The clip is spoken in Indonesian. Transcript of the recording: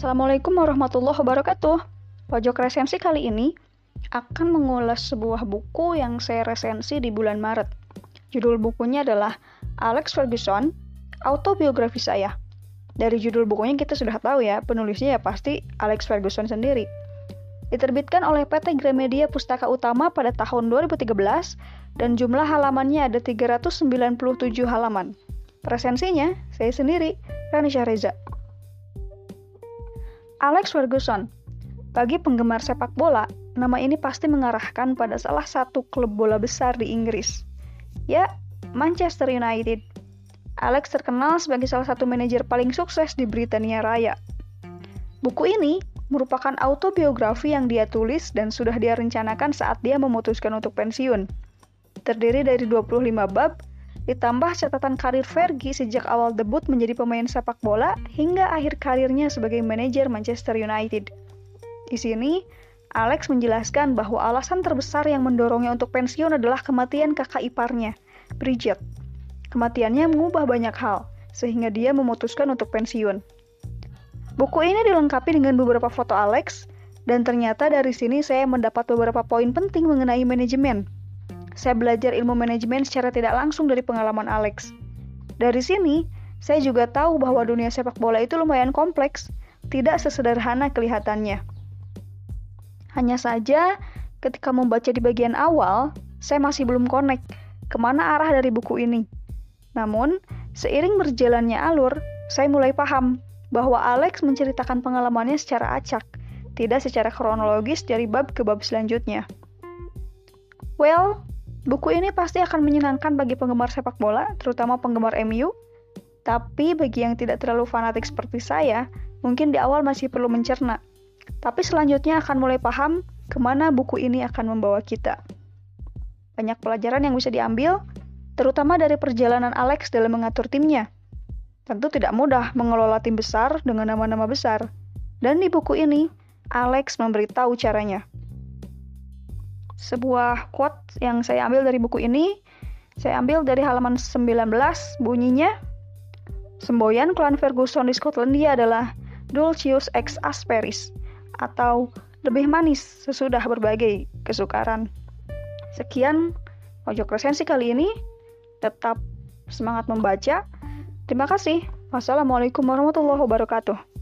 Assalamualaikum warahmatullahi wabarakatuh. Pojok resensi kali ini akan mengulas sebuah buku yang saya resensi di bulan Maret. Judul bukunya adalah Alex Ferguson, Autobiografi Saya. Dari judul bukunya kita sudah tahu ya, penulisnya ya pasti Alex Ferguson sendiri. Diterbitkan oleh PT Gramedia Pustaka Utama pada tahun 2013 dan jumlah halamannya ada 397 halaman. Resensinya, saya sendiri, Rani Reza. Alex Ferguson. Bagi penggemar sepak bola, nama ini pasti mengarahkan pada salah satu klub bola besar di Inggris. Ya, Manchester United. Alex terkenal sebagai salah satu manajer paling sukses di Britania Raya. Buku ini merupakan autobiografi yang dia tulis dan sudah dia rencanakan saat dia memutuskan untuk pensiun. Terdiri dari 25 bab ditambah catatan karir Fergie sejak awal debut menjadi pemain sepak bola hingga akhir karirnya sebagai manajer Manchester United. Di sini, Alex menjelaskan bahwa alasan terbesar yang mendorongnya untuk pensiun adalah kematian kakak iparnya, Bridget. Kematiannya mengubah banyak hal, sehingga dia memutuskan untuk pensiun. Buku ini dilengkapi dengan beberapa foto Alex, dan ternyata dari sini saya mendapat beberapa poin penting mengenai manajemen, saya belajar ilmu manajemen secara tidak langsung dari pengalaman Alex. Dari sini, saya juga tahu bahwa dunia sepak bola itu lumayan kompleks, tidak sesederhana kelihatannya. Hanya saja, ketika membaca di bagian awal, saya masih belum connect ke mana arah dari buku ini. Namun, seiring berjalannya alur, saya mulai paham bahwa Alex menceritakan pengalamannya secara acak, tidak secara kronologis dari bab ke bab selanjutnya. Well, Buku ini pasti akan menyenangkan bagi penggemar sepak bola, terutama penggemar MU. Tapi bagi yang tidak terlalu fanatik seperti saya, mungkin di awal masih perlu mencerna. Tapi selanjutnya akan mulai paham ke mana buku ini akan membawa kita. Banyak pelajaran yang bisa diambil, terutama dari perjalanan Alex dalam mengatur timnya. Tentu tidak mudah mengelola tim besar dengan nama-nama besar. Dan di buku ini, Alex memberitahu caranya sebuah quote yang saya ambil dari buku ini. Saya ambil dari halaman 19 bunyinya Semboyan klan Ferguson di Skotlandia adalah Dulcius ex asperis atau lebih manis sesudah berbagai kesukaran. Sekian pojok resensi kali ini. Tetap semangat membaca. Terima kasih. Wassalamualaikum warahmatullahi wabarakatuh.